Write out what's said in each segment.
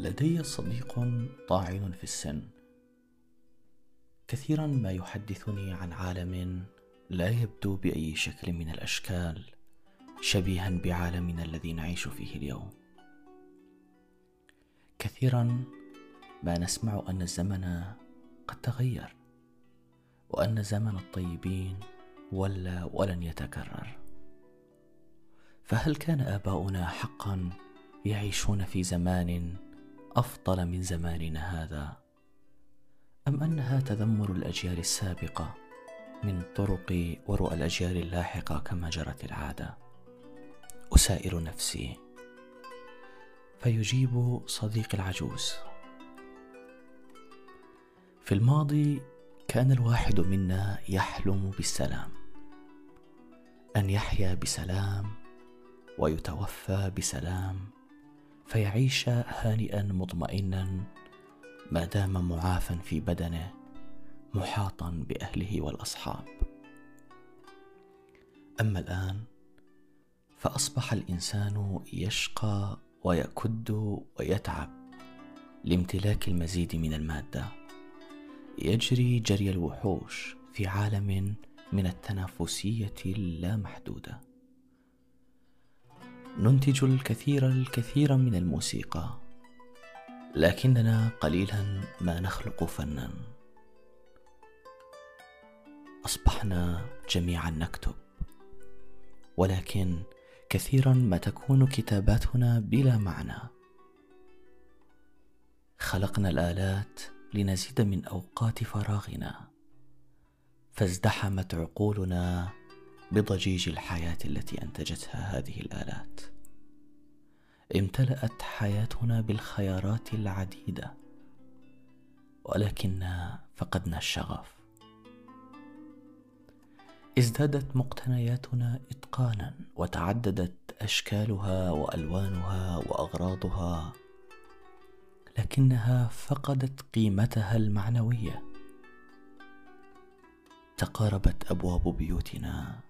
لدي صديق طاعن في السن. كثيرا ما يحدثني عن عالم لا يبدو بأي شكل من الأشكال شبيها بعالمنا الذي نعيش فيه اليوم. كثيرا ما نسمع أن الزمن قد تغير وأن زمن الطيبين ولا ولن يتكرر. فهل كان آباؤنا حقا يعيشون في زمان أفضل من زماننا هذا؟ أم أنها تذمر الأجيال السابقة من طرق ورؤى الأجيال اللاحقة كما جرت العادة؟ أسائل نفسي. فيجيب صديقي العجوز. في الماضي كان الواحد منا يحلم بالسلام. أن يحيا بسلام ويتوفى بسلام. فيعيش هانئا مطمئنا ما دام معافى في بدنه محاطا بأهله والأصحاب. أما الآن فأصبح الإنسان يشقى ويكد ويتعب لامتلاك المزيد من المادة. يجري جري الوحوش في عالم من التنافسية اللامحدودة. ننتج الكثير الكثير من الموسيقى. لكننا قليلا ما نخلق فنا. أصبحنا جميعا نكتب. ولكن كثيرا ما تكون كتاباتنا بلا معنى. خلقنا الآلات لنزيد من أوقات فراغنا. فازدحمت عقولنا بضجيج الحياة التي أنتجتها هذه الآلات. امتلأت حياتنا بالخيارات العديدة ولكننا فقدنا الشغف. ازدادت مقتنياتنا إتقانا وتعددت أشكالها وألوانها وأغراضها لكنها فقدت قيمتها المعنوية. تقاربت أبواب بيوتنا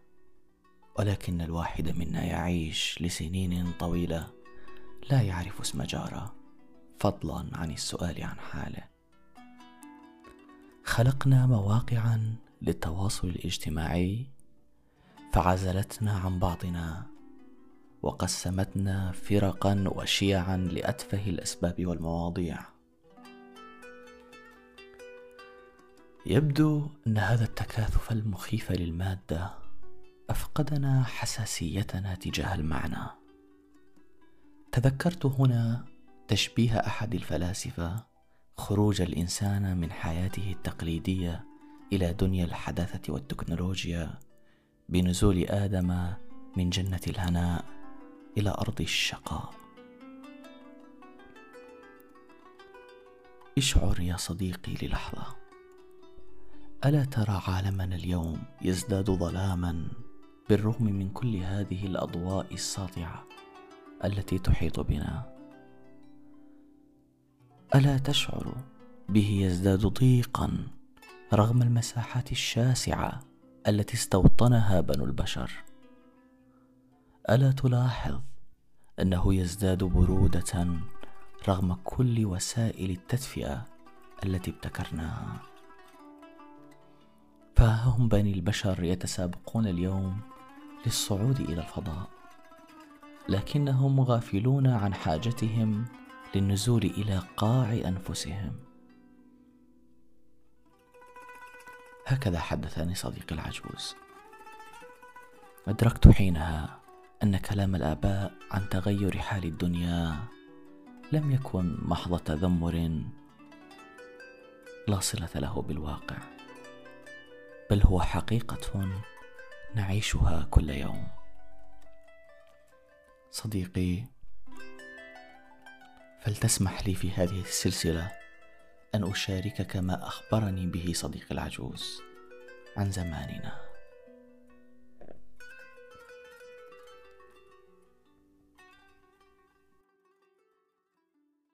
ولكن الواحد منا يعيش لسنين طويلة لا يعرف اسم جارة. فضلا عن السؤال عن حاله. خلقنا مواقعا للتواصل الاجتماعي فعزلتنا عن بعضنا وقسمتنا فرقا وشيعا لأتفه الأسباب والمواضيع. يبدو أن هذا التكاثف المخيف للمادة أفقدنا حساسيتنا تجاه المعنى. تذكرت هنا تشبيه أحد الفلاسفة خروج الإنسان من حياته التقليدية إلى دنيا الحداثة والتكنولوجيا بنزول آدم من جنة الهناء إلى أرض الشقاء. اشعر يا صديقي للحظة. ألا ترى عالمنا اليوم يزداد ظلاما بالرغم من كل هذه الأضواء الساطعة التي تحيط بنا. ألا تشعر به يزداد ضيقا رغم المساحات الشاسعة التي استوطنها بنو البشر. ألا تلاحظ أنه يزداد برودة رغم كل وسائل التدفئة التي ابتكرناها. فهم بني البشر يتسابقون اليوم للصعود إلى الفضاء لكنهم غافلون عن حاجتهم للنزول إلى قاع أنفسهم. هكذا حدثني صديقي العجوز. أدركت حينها أن كلام الآباء عن تغير حال الدنيا لم يكن محض تذمر لا صلة له بالواقع بل هو حقيقة نعيشها كل يوم. صديقي فلتسمح لي في هذه السلسلة أن أشاركك ما أخبرني به صديقي العجوز عن زماننا.